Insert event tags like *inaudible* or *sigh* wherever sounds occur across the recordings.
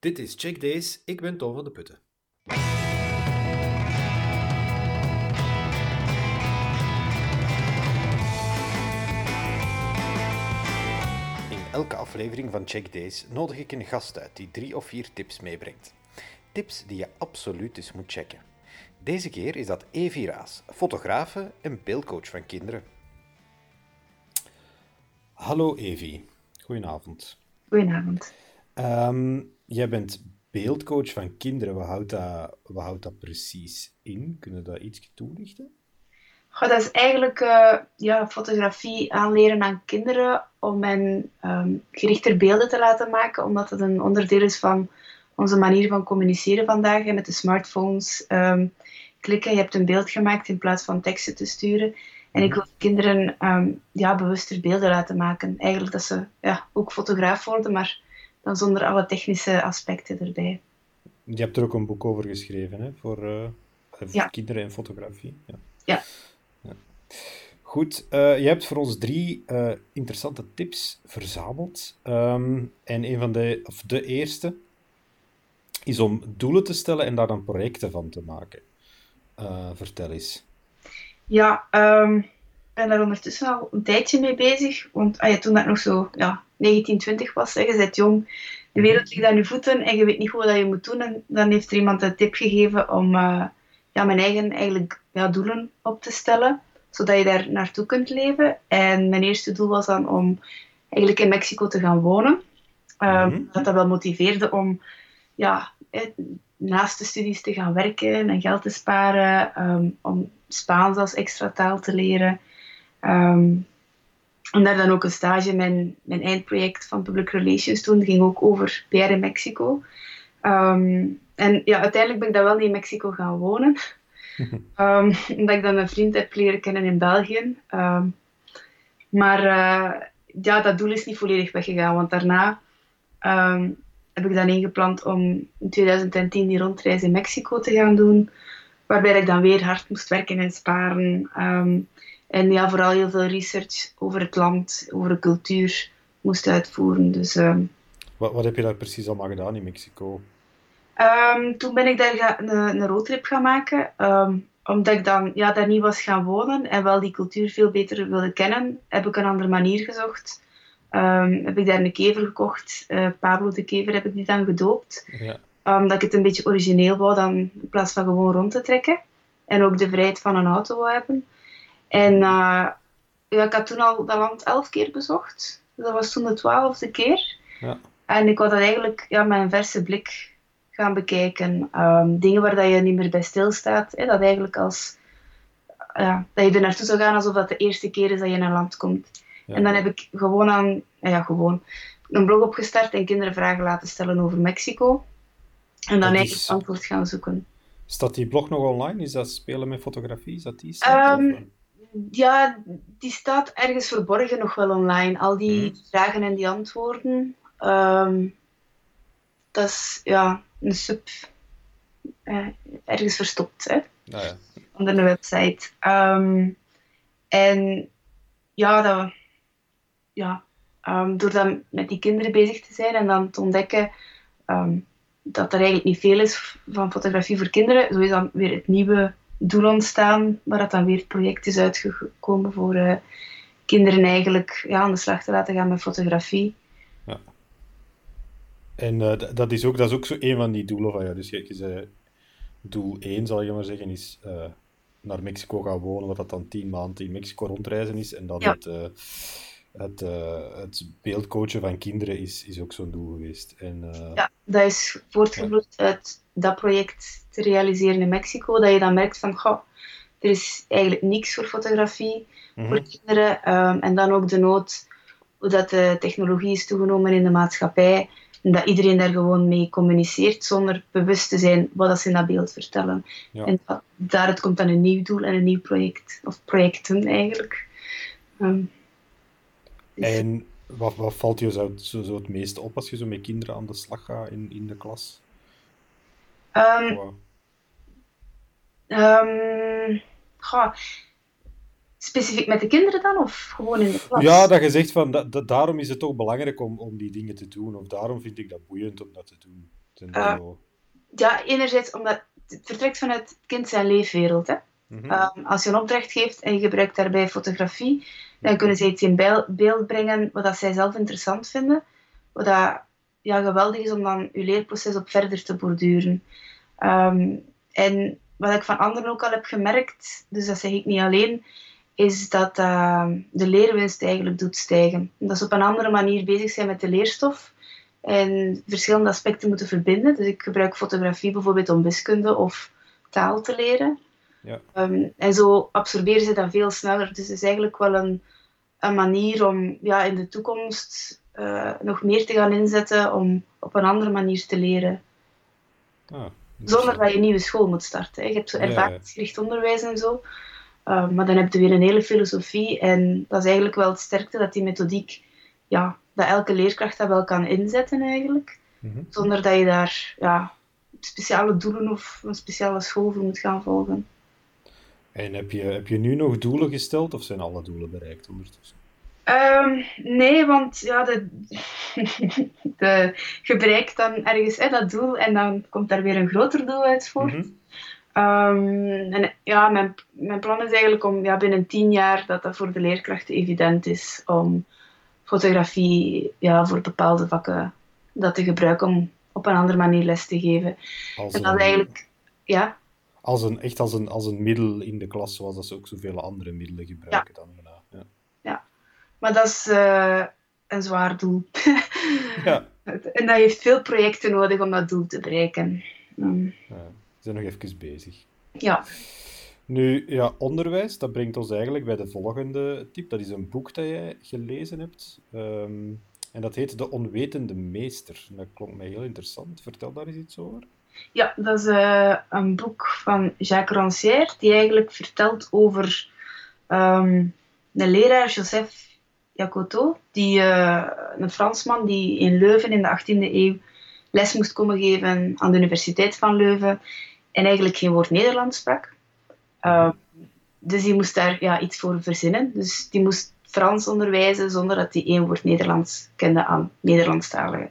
Dit is Check Days, ik ben Tom van de Putten. In elke aflevering van Check Days nodig ik een gast uit die drie of vier tips meebrengt. Tips die je absoluut eens moet checken. Deze keer is dat Evi Raas, fotografe en beeldcoach van kinderen. Hallo Evi, goedenavond. Goedenavond. Um, jij bent beeldcoach van kinderen. Wat houdt dat, dat precies in? Kunnen we dat iets toelichten? Goh, dat is eigenlijk uh, ja, fotografie aanleren aan kinderen om hen um, gerichter beelden te laten maken, omdat het een onderdeel is van onze manier van communiceren vandaag. Met de smartphones um, klikken, je hebt een beeld gemaakt in plaats van teksten te sturen. En ik wil kinderen um, ja, bewuster beelden laten maken. Eigenlijk dat ze ja, ook fotograaf worden, maar dan zonder alle technische aspecten erbij. Je hebt er ook een boek over geschreven, hè? Voor, uh, voor ja. kinderen en fotografie. Ja. ja. ja. Goed, uh, je hebt voor ons drie uh, interessante tips verzameld. Um, en een van de, of de eerste is om doelen te stellen en daar dan projecten van te maken. vertel eens. Ja, um, ik ben daar ondertussen al een tijdje mee bezig. Want ah ja, toen ik nog zo ja, 19, 20 was, hè, je bent jong, de wereld ligt aan je voeten en je weet niet goed wat je moet doen. En dan heeft er iemand een tip gegeven om uh, ja, mijn eigen eigenlijk, ja, doelen op te stellen, zodat je daar naartoe kunt leven. En mijn eerste doel was dan om eigenlijk in Mexico te gaan wonen. Um, mm -hmm. Dat dat wel motiveerde om ja, naast de studies te gaan werken en geld te sparen, um, om Spaans als extra taal te leren. Um, en daar dan ook een stage, mijn, mijn eindproject van Public Relations toen, ging ook over PR in Mexico. Um, en ja, uiteindelijk ben ik dan wel niet in Mexico gaan wonen. um, *laughs* omdat ik dan een vriend heb leren kennen in België. Um, maar uh, ja, dat doel is niet volledig weggegaan, want daarna heb ik dan ingepland om in 2010 die rondreis in Mexico te gaan doen. Waarbij ik dan weer hard moest werken en sparen. En ja, vooral heel veel research over het land, over de cultuur moest uitvoeren. Dus, um, wat, wat heb je daar precies allemaal gedaan in Mexico? Um, toen ben ik daar een, een roadtrip gaan maken. Um, omdat ik dan ja, daar niet was gaan wonen en wel die cultuur veel beter wilde kennen, heb ik een andere manier gezocht. heb ik daar een kever gekocht. Uh, Pablo de Kever heb ik die dan gedoopt. Ja. omdat ik het een beetje origineel wou dan, in plaats van gewoon rond te trekken. En ook de vrijheid van een auto wou hebben. En uh, ja, ik had toen al dat land elf keer bezocht. Dat was toen de twaalfde keer. Ja. En ik wou dat eigenlijk ja, met een verse blik gaan bekijken. Um, dingen waar dat je niet meer bij stilstaat. Hè, dat eigenlijk als... Ja, dat je er naartoe zou gaan alsof dat de eerste keer is dat je in een land komt. Ja. En dan heb ik gewoon aan... Ja, gewoon een blog opgestart en kinderen vragen laten stellen over Mexico. En dan eigenlijk is... antwoord gaan zoeken. Staat die blog nog online? Is dat spelen met fotografie? Is dat die? Um, ja, die staat ergens verborgen nog wel online. Al die mm. vragen en die antwoorden. Um, dat is ja, een sub. Eh, ergens verstopt, hè? Ah, ja. Onder de website. Um, en ja, dat, ja um, door dan met die kinderen bezig te zijn en dan te ontdekken dat er eigenlijk niet veel is van fotografie voor kinderen, zo is dan weer het nieuwe doel ontstaan, waar dat dan weer het project is uitgekomen voor uh, kinderen eigenlijk ja, aan de slag te laten gaan met fotografie. Ja. En uh, dat, is ook, dat is ook zo een van die doelen van ja. Dus je, je zei, doel 1 zal je maar zeggen, is uh, naar Mexico gaan wonen, wat dat dan tien maanden in Mexico rondreizen is. En dan ja. het, het, het beeldcoachen van kinderen is, is ook zo'n doel geweest. En, ja, dat is voortgevloeid uit dat project te realiseren in Mexico, dat je dan merkt van, goh, er is eigenlijk niks voor fotografie Mhm. voor kinderen. Um, en dan ook de nood hoe dat de technologie is toegenomen in de maatschappij. En dat iedereen daar gewoon mee communiceert zonder bewust te zijn wat dat ze in dat beeld vertellen. Ja. En dat, daaruit komt dan een nieuw doel en een nieuw project. Of projecten eigenlijk. Um, dus- En wat, wat valt je zo, zo, zo het meeste op als je zo met kinderen aan de slag gaat in, in de klas? Um, Wow. um, goh, specifiek met de kinderen dan? Of gewoon in de klas? Ja, dat je zegt van da- da- daarom is het toch belangrijk om, om die dingen te doen. Of daarom vind ik dat boeiend om dat te doen. Uh, ja, enerzijds omdat het vertrekt vanuit het kind zijn leefwereld. Hè? Mhm. Ehm, als je een opdracht geeft en je gebruikt daarbij fotografie, dan kunnen ze iets in beeld brengen wat dat zij zelf interessant vinden. Wat dat, ja, geweldig is om dan je leerproces op verder te borduren. Ehm, en wat ik van anderen ook al heb gemerkt, dus dat zeg ik niet alleen, is dat uh, de leerwinst eigenlijk doet stijgen. Dat ze op een andere manier bezig zijn met de leerstof en verschillende aspecten moeten verbinden. Dus ik gebruik fotografie bijvoorbeeld om wiskunde of taal te leren. Ja. Um, en zo absorberen ze dat veel sneller. Dus het is eigenlijk wel een, een manier om ja, in de toekomst uh, nog meer te gaan inzetten om op een andere manier te leren. Ah, Zonder dat je een nieuwe school moet starten. Hè. Je hebt zo ervaringsgericht onderwijs en zo. Uh, maar dan heb je weer een hele filosofie. En dat is eigenlijk wel het sterkte dat die methodiek, ja, dat elke leerkracht dat wel kan inzetten eigenlijk. Mhm. Zonder dat je daar ja, speciale doelen of een speciale school voor moet gaan volgen. En heb je, heb je nu nog doelen gesteld of zijn alle doelen bereikt ondertussen? Um, nee, want ja, de, *laughs* de, je bereikt dan ergens hè, dat doel en dan komt daar weer een groter doel uit voort. Mhm. Ehm, en ja, mijn, mijn plan is eigenlijk om ja, binnen tien jaar dat dat voor de leerkrachten evident is om fotografie ja, voor bepaalde vakken dat te gebruiken om op een andere manier les te geven. Als en dat een, eigenlijk, ja. Als een, echt als een, als een middel in de klas, zoals dat ze ook zoveel andere middelen gebruiken dan Ja. ja, maar dat is uh, een zwaar doel. *laughs* ja. En dat heeft veel projecten nodig om dat doel te bereiken. Um. Ja zijn nog even bezig. Ja. Nu, ja, onderwijs, dat brengt ons eigenlijk bij de volgende tip. Dat is een boek dat jij gelezen hebt. Ehm, en dat heet De Onwetende Meester. Dat klonk mij heel interessant. Vertel daar eens iets over. Ja, dat is uh, een boek van Jacques Rancière, die eigenlijk vertelt over um, een leraar, Joseph Jacotot, die, uh, een Fransman die in Leuven in de 18e eeuw les moest komen geven aan de Universiteit van Leuven en eigenlijk geen woord Nederlands sprak. Uh, dus die moest daar ja, iets voor verzinnen. Dus die moest Frans onderwijzen zonder dat hij één woord Nederlands kende aan Nederlandstaligen.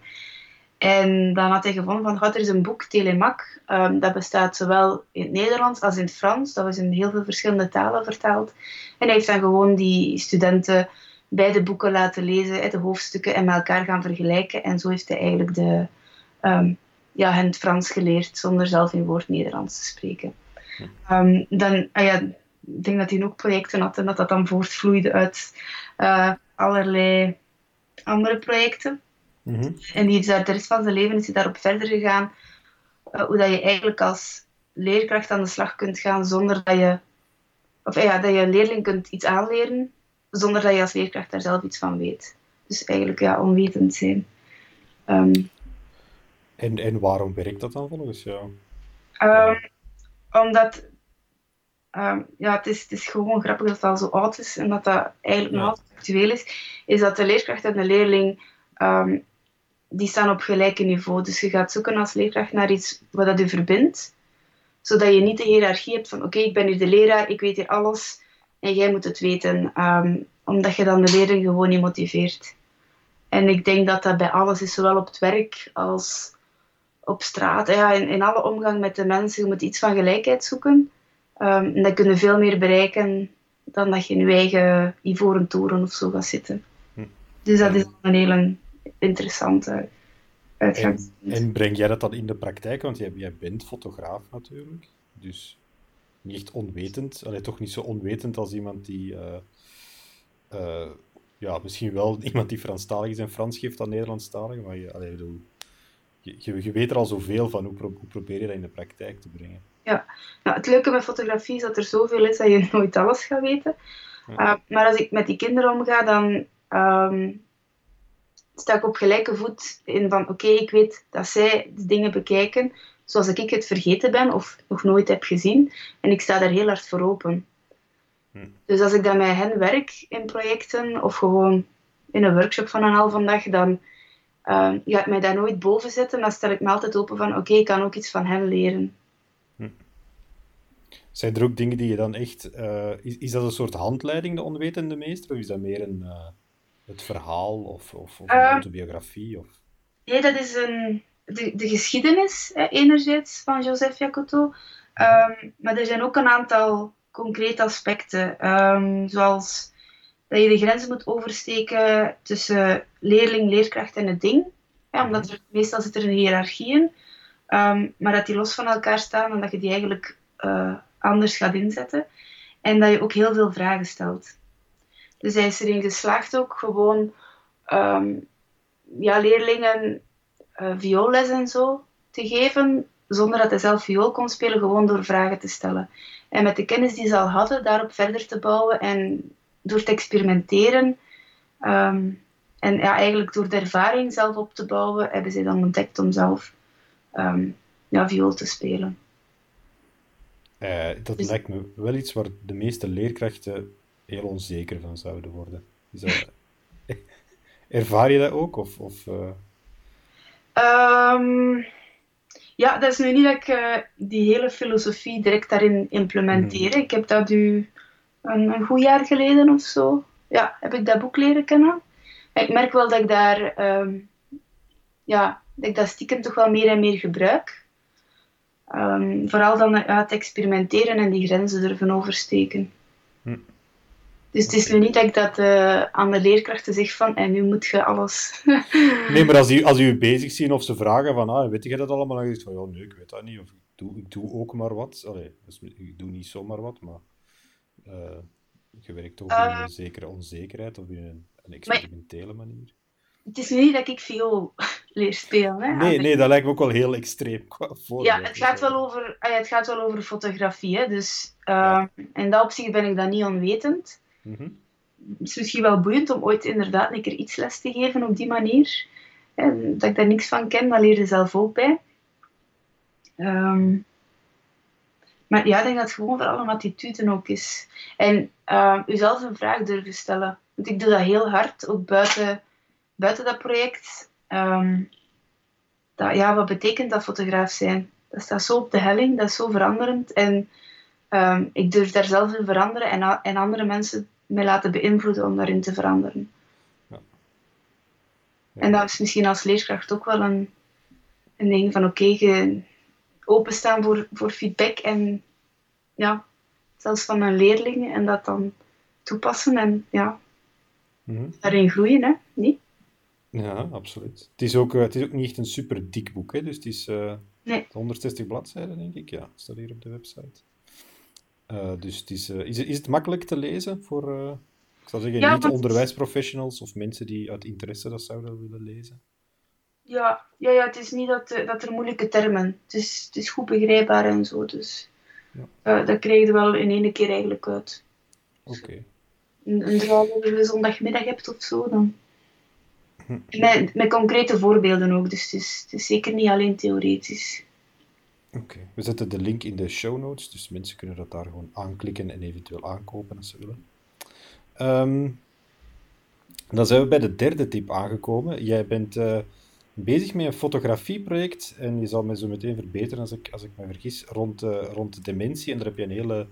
En dan had hij gevonden van, God, er is een boek, Telemac, um, dat bestaat zowel in het Nederlands als in het Frans. Dat was in heel veel verschillende talen vertaald. En hij heeft dan gewoon die studenten beide boeken laten lezen, de hoofdstukken, en met elkaar gaan vergelijken. En zo heeft hij eigenlijk de, um, ja, hen het Frans geleerd zonder zelf een woord Nederlands te spreken. Um, dan, ah ja, ik denk dat hij ook projecten had en dat dat dan voortvloeide uit uh, allerlei andere projecten. Mhm. En die is daar de rest van zijn leven is hij daarop verder gegaan. Uh, hoe dat je eigenlijk als leerkracht aan de slag kunt gaan zonder dat je, of ja, dat je een leerling kunt iets aanleren zonder dat je als leerkracht daar zelf iets van weet. Dus eigenlijk ja, onwetend zijn. Um, en, en waarom werkt dat dan volgens jou? Um, omdat um, ja, het, is, het is gewoon grappig dat het al zo oud is en dat dat eigenlijk nog altijd actueel is. Is dat de leerkracht en de leerling die staan op gelijke niveau. Dus je gaat zoeken als leerkracht naar iets wat dat u verbindt, zodat je niet de hiërarchie hebt van oké, ik ben hier de leraar, ik weet hier alles en jij moet het weten, omdat je dan de leerling gewoon niet motiveert. En ik denk dat dat bij alles is, zowel op het werk als op straat, ja, in, in alle omgang met de mensen, je moet iets van gelijkheid zoeken. Um, en dan kun je veel meer bereiken dan dat je in je eigen ivoren toren of zo gaat zitten. Hm. Dus dat is een hele interessante uitgangspunt. En, en, breng jij dat dan in de praktijk? Want jij, jij bent fotograaf natuurlijk, dus niet echt onwetend. Allee, toch niet zo onwetend als iemand die... Uh, uh, ja, misschien wel *laughs* iemand die Franstalig is en Frans geeft dan Nederlandstalig, maar je, allee, bedoel, je, je, weet er al zoveel van. Hoe, probeer je dat in de praktijk te brengen? Ja, nou, het leuke met fotografie is dat er zoveel is dat je *laughs* nooit alles gaat weten. Uh, maar als ik met die kinderen omga, dan um, sta ik op gelijke voet in van oké, ik weet dat zij de dingen bekijken zoals ik het vergeten ben of nog nooit heb gezien. En ik sta daar heel hard voor open. Hm. Dus als ik dan met hen werk in projecten of gewoon in een workshop van een halve dag, dan uh, je gaat mij daar nooit boven zetten, maar stel ik me altijd open van oké, ik kan ook iets van hen leren. Hm. Zijn er ook dingen die je dan echt... Uh, is, is dat een soort handleiding, de onwetende meester? Of is dat meer een, uh, het verhaal of, of, of een ehm, autobiografie? Of? Nee, dat is een, de, de geschiedenis, enerzijds, van Joseph Jacoto. Ehm, maar er zijn ook een aantal concrete aspecten, ehm, zoals dat je de grens moet oversteken tussen leerling, leerkracht en het ding. omdat er, meestal zit er een hiërarchie in. Um, maar dat die los van elkaar staan en dat je die eigenlijk uh, anders gaat inzetten. En dat je ook heel veel vragen stelt. Dus hij is erin geslaagd ook gewoon ja, leerlingen uh, vioolles en zo te geven, zonder dat hij zelf viool kon spelen, gewoon door vragen te stellen. En met de kennis die ze al hadden, daarop verder te bouwen en door te experimenteren. Um, en ja, eigenlijk door de ervaring zelf op te bouwen, hebben ze dan ontdekt om zelf um, ja, viool te spelen. Uh, dat dus... lijkt me wel iets waar de meeste leerkrachten heel onzeker van zouden worden. Is dat... *laughs* Ervaar je dat ook? Of, of uh... um, ja, dat is nu niet dat ik uh, die hele filosofie direct daarin implementeer. Mm. Ik heb dat nu een, een goed jaar geleden of zo, ja, heb ik dat boek leren kennen. ik merk wel dat ik daar, um, ja, dat ik dat stiekem toch wel meer en meer gebruik. Um, vooral dan uit experimenteren en die grenzen durven oversteken. Hm. Dus het is nu niet dat ik dat uh, aan de leerkrachten zeg van en nu moet je alles. *laughs* nee, maar als die, als die u bezig zien of ze vragen van ah, weet je dat allemaal? Dan zeg je van ja, nee, ik weet dat niet. Of ik doe, ik doe ook maar wat. Allee, dus ik doe niet zomaar wat, maar uh, je werkt toch uh, in een eh. zekere onzekerheid of in een, een experimentele manier. Het is nu niet dat ik veel leer spelen. Hè, nee, nee, dat lijkt me ook wel heel extreem qua Ja, het gaat, wel over, het gaat wel over fotografie. Hè, dus ja. in dat opzicht ben ik dan niet onwetend. Mm Het is misschien wel boeiend om ooit inderdaad een keer iets les te geven op die manier. Dat ik daar niks van ken, dat leer je zelf ook bij. Um, maar ja, ik denk dat het gewoon vooral een attitude ook is. En uh, jezelf een vraag durven stellen. Want ik doe dat heel hard, ook buiten, buiten dat project. Um, dat, ja, wat betekent dat fotograaf zijn? Dat staat zo op de helling, dat is zo veranderend. En ik durf daar zelf in veranderen en, en andere mensen mij laten beïnvloeden om daarin te veranderen. Ja. Ja. En dat is misschien als leerkracht ook wel een, een ding van oké, okay, openstaan voor, voor feedback en ja, zelfs van mijn leerlingen en dat dan toepassen en ja, mm daarin groeien, hè? Niet? Ja, absoluut. Het is, ook, uh, het is ook niet echt een super dik boek, hè? dus het is uh, nee. 160 bladzijden, denk ik. Ja, staat hier op de website. Uh, dus het is, is, is het makkelijk te lezen voor, ik zou zeggen, ja, niet-onderwijsprofessionals of mensen die uit interesse dat zouden willen lezen? Ja, ja, ja het is niet dat, dat er moeilijke termen. Het is, het is goed begrijpbaar en zo. Dus ja. dat krijg je wel in één keer eigenlijk uit. Oké. Okay. En terwijl je zondagmiddag hebt of zo, dan. Hm. Met, met concrete voorbeelden ook, dus het is, het is zeker niet alleen theoretisch. We zetten de link in de show notes, dus mensen kunnen dat daar gewoon aanklikken en eventueel aankopen als ze willen. Um, dan zijn we bij de derde tip aangekomen. Jij bent uh, bezig met een fotografieproject en je zal me zo meteen verbeteren als ik, als ik me vergis, rond, uh, rond dementie. En daar heb je een hele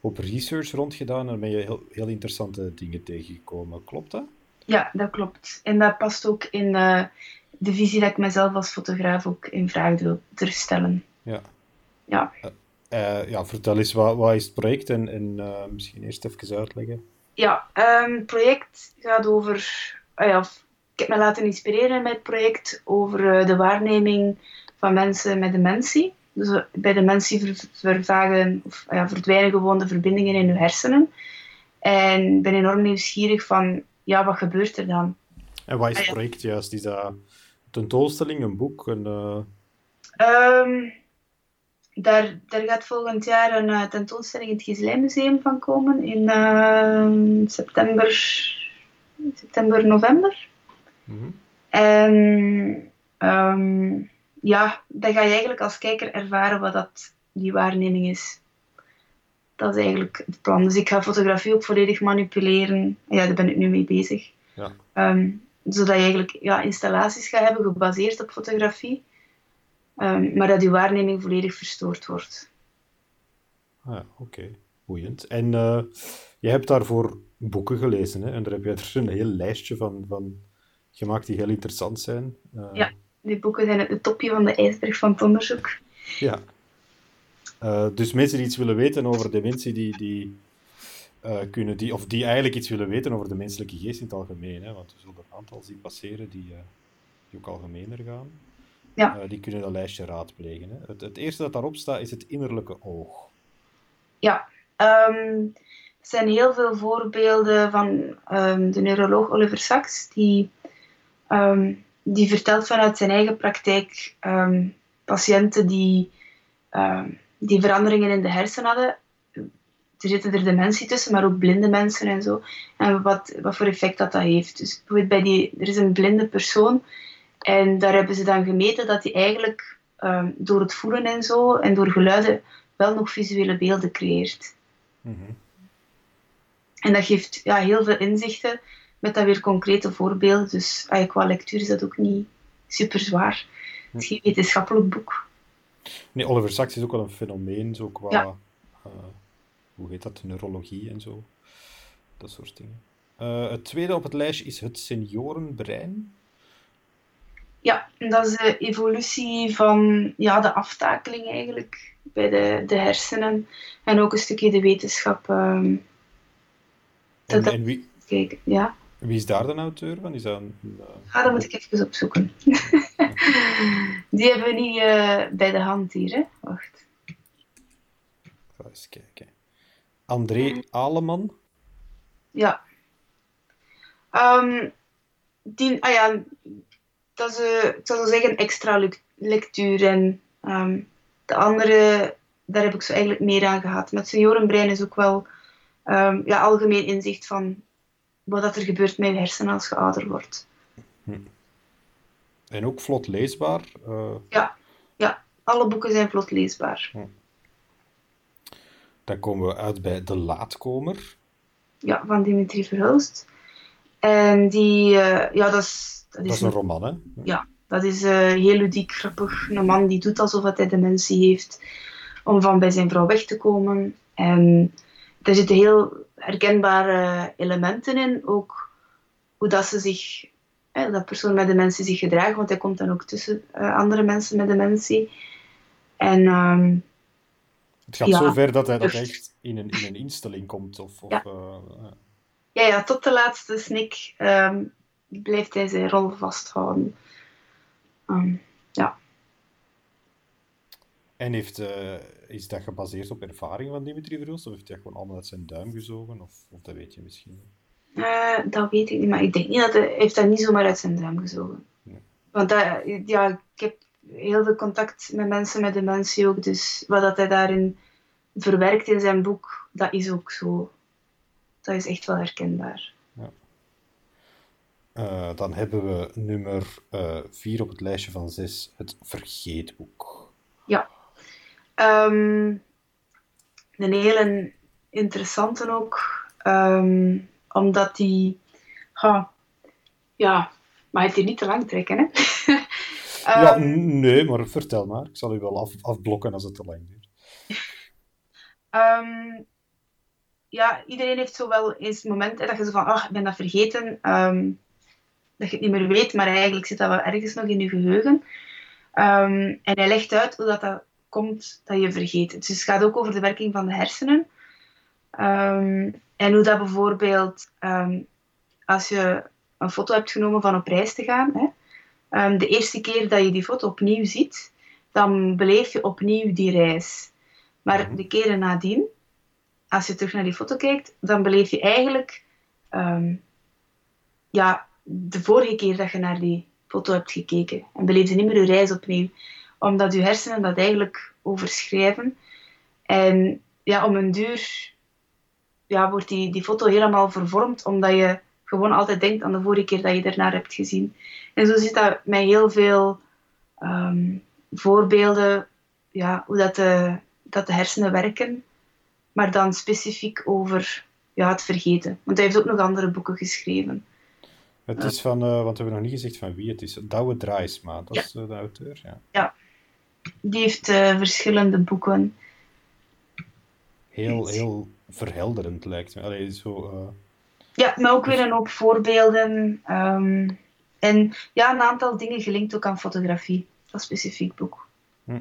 hoop research rond gedaan en ben je heel, heel interessante dingen tegengekomen. Klopt dat? Ja, dat klopt. En dat past ook in uh, de visie dat ik mezelf als fotograaf ook in vraag wil stellen. Ja. Ja. Uh, ja, vertel eens, wat, wat is het project en, en misschien eerst even uitleggen. Ja, um, het project gaat over... Uh, ja, ik heb me laten inspireren met het project over de waarneming van mensen met dementie. Dus bij dementie vervagen, of, ja, verdwijnen gewoon de verbindingen in hun hersenen. En ik ben enorm nieuwsgierig van, ja, wat gebeurt er dan? En wat is het ah, project juist? Is dat een tentoonstelling, een boek? Een, um, daar, daar gaat volgend jaar een uh, tentoonstelling in het Gieslijnmuseum van komen in uh, september, september, november. Mm En um, ja, dan ga je eigenlijk als kijker ervaren wat dat, die waarneming is. Dat is eigenlijk het plan. Dus ik ga fotografie ook volledig manipuleren. Ja, daar ben ik nu mee bezig. Ja. Um, zodat je eigenlijk ja, installaties gaat hebben gebaseerd op fotografie. Um, maar dat je waarneming volledig verstoord wordt. Ah, Oké, okay. boeiend. En uh, je hebt daarvoor boeken gelezen, hè? en daar heb je *laughs* er een heel lijstje van, van gemaakt die heel interessant zijn. Uh, ja. die boeken zijn het topje van de ijsberg van het onderzoek. Ja. Uh, dus mensen die iets willen weten over dementie, die, die, uh, kunnen die, of die eigenlijk iets willen weten over de menselijke geest in het algemeen, hè, want we zullen er een aantal zien passeren die, die ook algemener gaan, ja. die kunnen dat lijstje raadplegen. Hè. Het, het, eerste dat daarop staat is het innerlijke oog. Ja, um, er zijn heel veel voorbeelden van um, de neuroloog Oliver Sacks, die, um, die vertelt vanuit zijn eigen praktijk patiënten die die veranderingen in de hersenen hadden. Er zitten er dementie tussen, maar ook blinde mensen en zo. En wat, wat voor effect dat, dat heeft. Dus bij die, er is een blinde persoon en daar hebben ze dan gemeten dat hij eigenlijk um, door het voelen en zo en door geluiden wel nog visuele beelden creëert. Mm -hmm. En dat geeft ja, heel veel inzichten met dan weer concrete voorbeelden. Dus ah, qua lectuur is dat ook niet super zwaar. Het is geen wetenschappelijk boek. Nee, Oliver Sacks is ook wel een fenomeen, zo qua, ja. uh, hoe heet dat, neurologie en zo. Dat soort dingen. Uh, het tweede op het lijstje is het seniorenbrein. Ja, dat is de evolutie van ja, de aftakeling eigenlijk bij de, de hersenen. En ook een stukje de wetenschap. Um, en, en wie, kijken, ja. Wie is daar de auteur van? Is dat een, uh... Ah, dat moet ik even opzoeken. *laughs* Die hebben we niet uh, bij de hand hier, hè? Wacht. Ga eens kijken. André Aleman? Ja. Um, die, ah ja, dat is, uh, ik zou zeggen, extra lectuur. En um, de andere, daar heb ik zo eigenlijk meer aan gehad. Met seniorenbrein is ook wel um, ja, algemeen inzicht van wat er gebeurt met je hersenen als je ouder wordt. Hm. En ook vlot leesbaar? Uh... Ja. ja, alle boeken zijn vlot leesbaar. Hm. Dan komen we uit bij De Laatkomer. Ja, van Dimitri Verhulst. En die, uh, ja, dat is... Dat is, dat is een roman, hè? Ja, dat is uh, heel ludiek, grappig. Een man die doet alsof hij dementie heeft om van bij zijn vrouw weg te komen. En er zitten heel herkenbare elementen in. Ook hoe dat ze zich, hè, dat persoon met dementie zich gedragen, want hij komt dan ook tussen uh, andere mensen met dementie. En, um, het gaat ja, zo ver dat hij dat echt in een, in een instelling komt. Of, of, ja. Uh, ja, ja, tot de laatste snik um, blijft hij zijn rol vasthouden. Um, ja. En heeft, uh, is dat gebaseerd op ervaring van Dimitri Verhulst? Of heeft hij gewoon allemaal uit zijn duim gezogen? Of, of dat weet je misschien niet? Uh, dat weet ik niet, maar ik denk niet dat hij, heeft dat niet zomaar uit zijn duim gezogen. Nee. Want dat, ja, ik heb heel veel contact met mensen met dementie ook, dus wat dat hij daarin verwerkt in zijn boek, dat is ook zo. Dat is echt wel herkenbaar. Ja. Uh, dan hebben we nummer 4 op het lijstje van 6, het Vergeetboek. Ja. Um, een hele interessante ook, um, omdat die, ha, ja, maar het hier niet te lang trekken, hè? um, *laughs* ja, nee, maar vertel maar. Ik zal u wel af, afblokken als het te lang duurt. Ja, iedereen heeft zo wel eens momenten dat je zo van, ach, ik ben dat vergeten, dat je het niet meer weet, maar eigenlijk zit dat wel ergens nog in je geheugen. en hij legt uit hoe dat, dat komt dat je vergeet. Dus het gaat ook over de werking van de hersenen. Um, en hoe dat bijvoorbeeld, als je een foto hebt genomen van op reis te gaan, hè, de eerste keer dat je die foto opnieuw ziet, dan beleef je opnieuw die reis. Maar de keren nadien, als je terug naar die foto kijkt, dan beleef je eigenlijk ja, de vorige keer dat je naar die foto hebt gekeken. En beleef je niet meer je reis opnieuw omdat je hersenen dat eigenlijk overschrijven. En ja, om een duur ja, wordt die, die foto helemaal vervormd, omdat je gewoon altijd denkt aan de vorige keer dat je ernaar hebt gezien. En zo zit dat met heel veel um, voorbeelden, ja, hoe dat de, dat de hersenen werken, maar dan specifiek over ja, het vergeten. Want hij heeft ook nog andere boeken geschreven. Het is van, uh, want we hebben nog niet gezegd van wie het is. Douwe Draaisma, dat ja. is uh, de auteur. Ja. ja, die heeft uh, verschillende boeken. Heel, heel verhelderend lijkt me. Allee, zo. Ja, maar ook weer een hoop voorbeelden. Um, en ja, een aantal dingen gelinkt ook aan fotografie. Dat specifiek boek. Hm.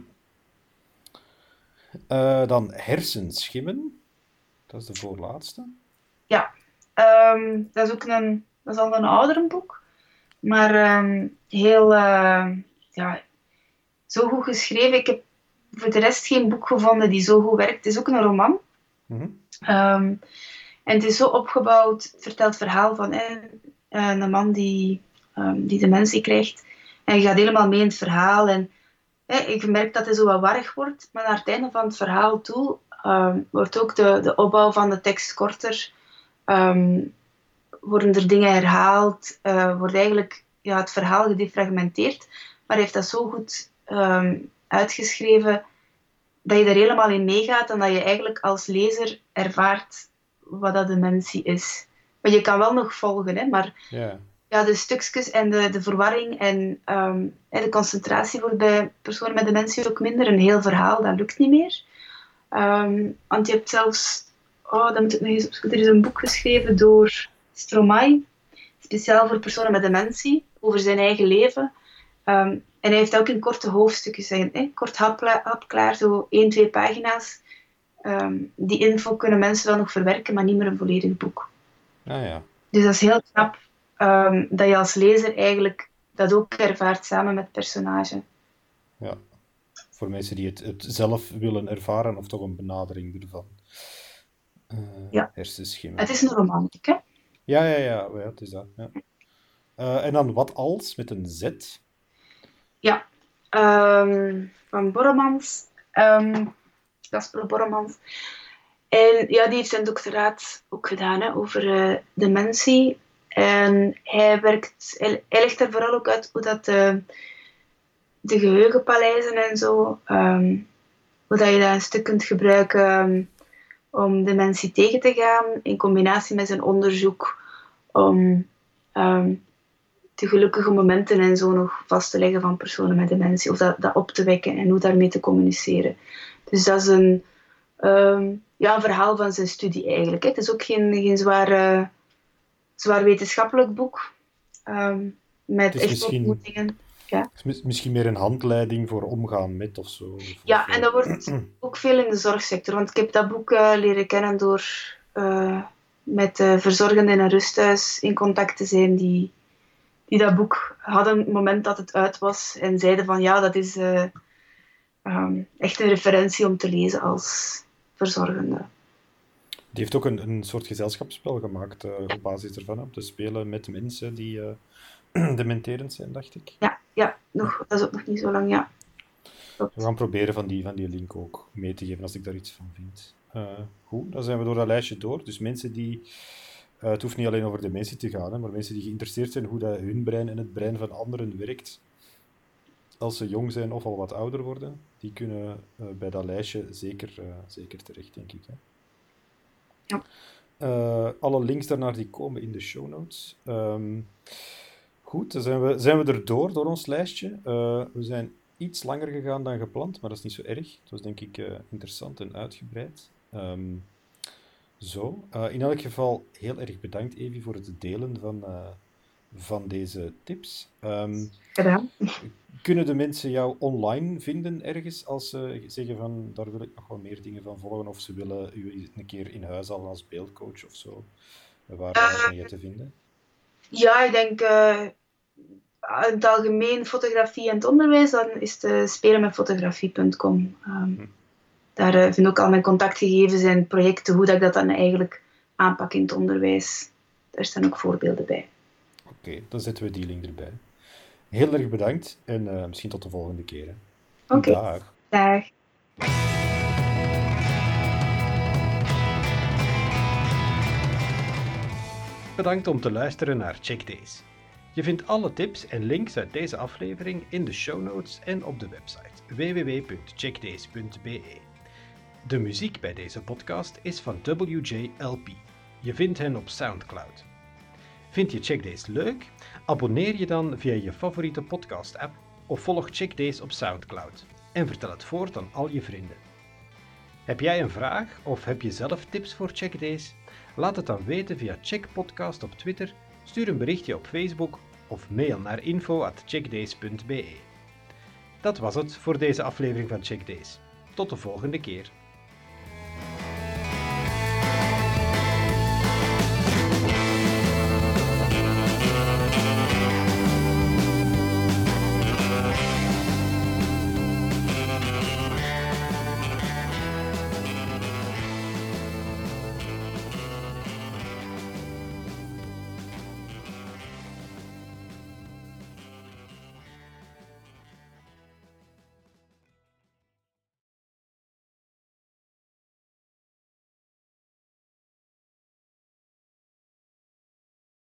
Uh, dan hersenschimmen. Dat is de voorlaatste. Ja, ehm, dat is ook een, dat is al een ouder boek. Maar ehm, heel, uh, ja, zo goed geschreven. Ik heb voor de rest geen boek gevonden die zo goed werkt. Het is ook een roman. Mm en het is zo opgebouwd, het vertelt het verhaal van eh, een man die, die dementie krijgt. En je gaat helemaal mee in het verhaal. En eh, ik merk dat hij zo wat warrig wordt. Maar naar het einde van het verhaal toe um, wordt ook de, de opbouw van de tekst korter. Um, worden er dingen herhaald. Uh, wordt eigenlijk ja, het verhaal gedefragmenteerd. Maar heeft dat zo goed uitgeschreven dat je er helemaal in meegaat en dat je eigenlijk als lezer ervaart wat dat dementie is. Maar je kan wel nog volgen, hè, maar de stukjes en de, de verwarring en ehm, de concentratie wordt bij personen met dementie ook minder. Een heel verhaal, dat lukt niet meer. Ehm, want je hebt zelfs, oh, dan moet ik nog eens opzoeken, er is een boek geschreven door Stromae, speciaal voor personen met dementie, over zijn eigen leven. Um, en hij heeft ook in korte hoofdstukjes, hè, kort hapklaar, zo één, twee pagina's. Ehm, die info kunnen mensen wel nog verwerken, maar niet meer een volledig boek. Ah, ja. Dus dat is heel knap um, dat je als lezer eigenlijk dat ook ervaart samen met het personage. Ja, voor mensen die het, het zelf willen ervaren, of toch een benadering ervan. Uh, ja. Hersenschimmen. Het is een romantiek, hè? Ja, ja, ja, ja het is dat. Ja. Uh, en dan wat als met een Z? Ja, um, van Borremans. Casper Borremans. En ja, die heeft zijn doctoraat ook gedaan hè, over uh, dementie. En hij, werkt, hij, legt vooral ook uit hoe dat de, de geheugenpaleizen en zo, um, hoe dat je dat een stuk kunt gebruiken um, om dementie tegen te gaan, in combinatie met zijn onderzoek om um, de gelukkige momenten en zo nog vast te leggen van personen met dementie, of dat, dat op te wekken en hoe daarmee te communiceren. Dus dat is een, ja, een verhaal van zijn studie eigenlijk. Hè. Het is ook geen, geen zwaar, zwaar wetenschappelijk boek. Um, met echt misschien, ontmoetingen. Ja. Misschien meer een handleiding voor omgaan met of zo. ja, en dat wordt *clears throat* ook veel in de zorgsector. Want ik heb dat boek uh, leren kennen door uh, met uh, verzorgenden in een rusthuis in contact te zijn die, die dat boek hadden het moment dat het uit was en zeiden van ja, dat is um, echt een referentie om te lezen als verzorgende. Die heeft ook een, een soort gezelschapsspel gemaakt uh, op basis ervan, om te spelen met mensen die uh, *clears throat* dementerend zijn, dacht ik. Ja, ja nog, dat is ook nog niet zo lang, ja. We gaan proberen van die, van die link ook mee te geven als ik daar iets van vind. Uh, goed, dan zijn we door dat lijstje door. Dus mensen die. Het hoeft niet alleen over dementie te gaan, hè, maar mensen die geïnteresseerd zijn hoe dat hun brein en het brein van anderen werkt als ze jong zijn of al wat ouder worden, die kunnen bij dat lijstje zeker, zeker terecht, denk ik. Hè. Ja. Uh, alle links daarnaar die komen in de show notes. Um, goed, dan zijn we, zijn we er door, door ons lijstje. we zijn iets langer gegaan dan gepland, maar dat is niet zo erg. Het was denk ik interessant en uitgebreid. Um, zo, in elk geval heel erg bedankt, Evi, voor het delen van, van deze tips. Um, Gedaan. Kunnen de mensen jou online vinden ergens als ze zeggen van daar wil ik nog wel meer dingen van volgen of ze willen u een keer in huis halen als beeldcoach of zo? Waar uh, ben je te vinden? Ja, ik denk uh, in het algemeen fotografie en het onderwijs, dan is het spelenmetfotografie.com. Um, ehm, hm. Daar uh, vind ik ook al mijn contactgegevens en projecten, hoe dat ik dat dan eigenlijk aanpak in het onderwijs. Daar staan ook voorbeelden bij. Oké, dan zetten we die link erbij. Heel erg bedankt en uh, misschien tot de volgende keer. Oké. Okay. Dag. Dag. Bedankt om te luisteren naar Check Days. Je vindt alle tips en links uit deze aflevering in de show notes en op de website www.checkdays.be. De muziek bij deze podcast is van WJLP. Je vindt hen op SoundCloud. Vind je Checkdays leuk? Abonneer je dan via je favoriete podcast-app of volg Checkdays op SoundCloud en vertel het voort aan al je vrienden. Heb jij een vraag of heb je zelf tips voor Checkdays? Laat het dan weten via Check Podcast op Twitter, stuur een berichtje op Facebook of mail naar info.checkdays.be. Dat was het voor deze aflevering van Check Days. Tot de volgende keer.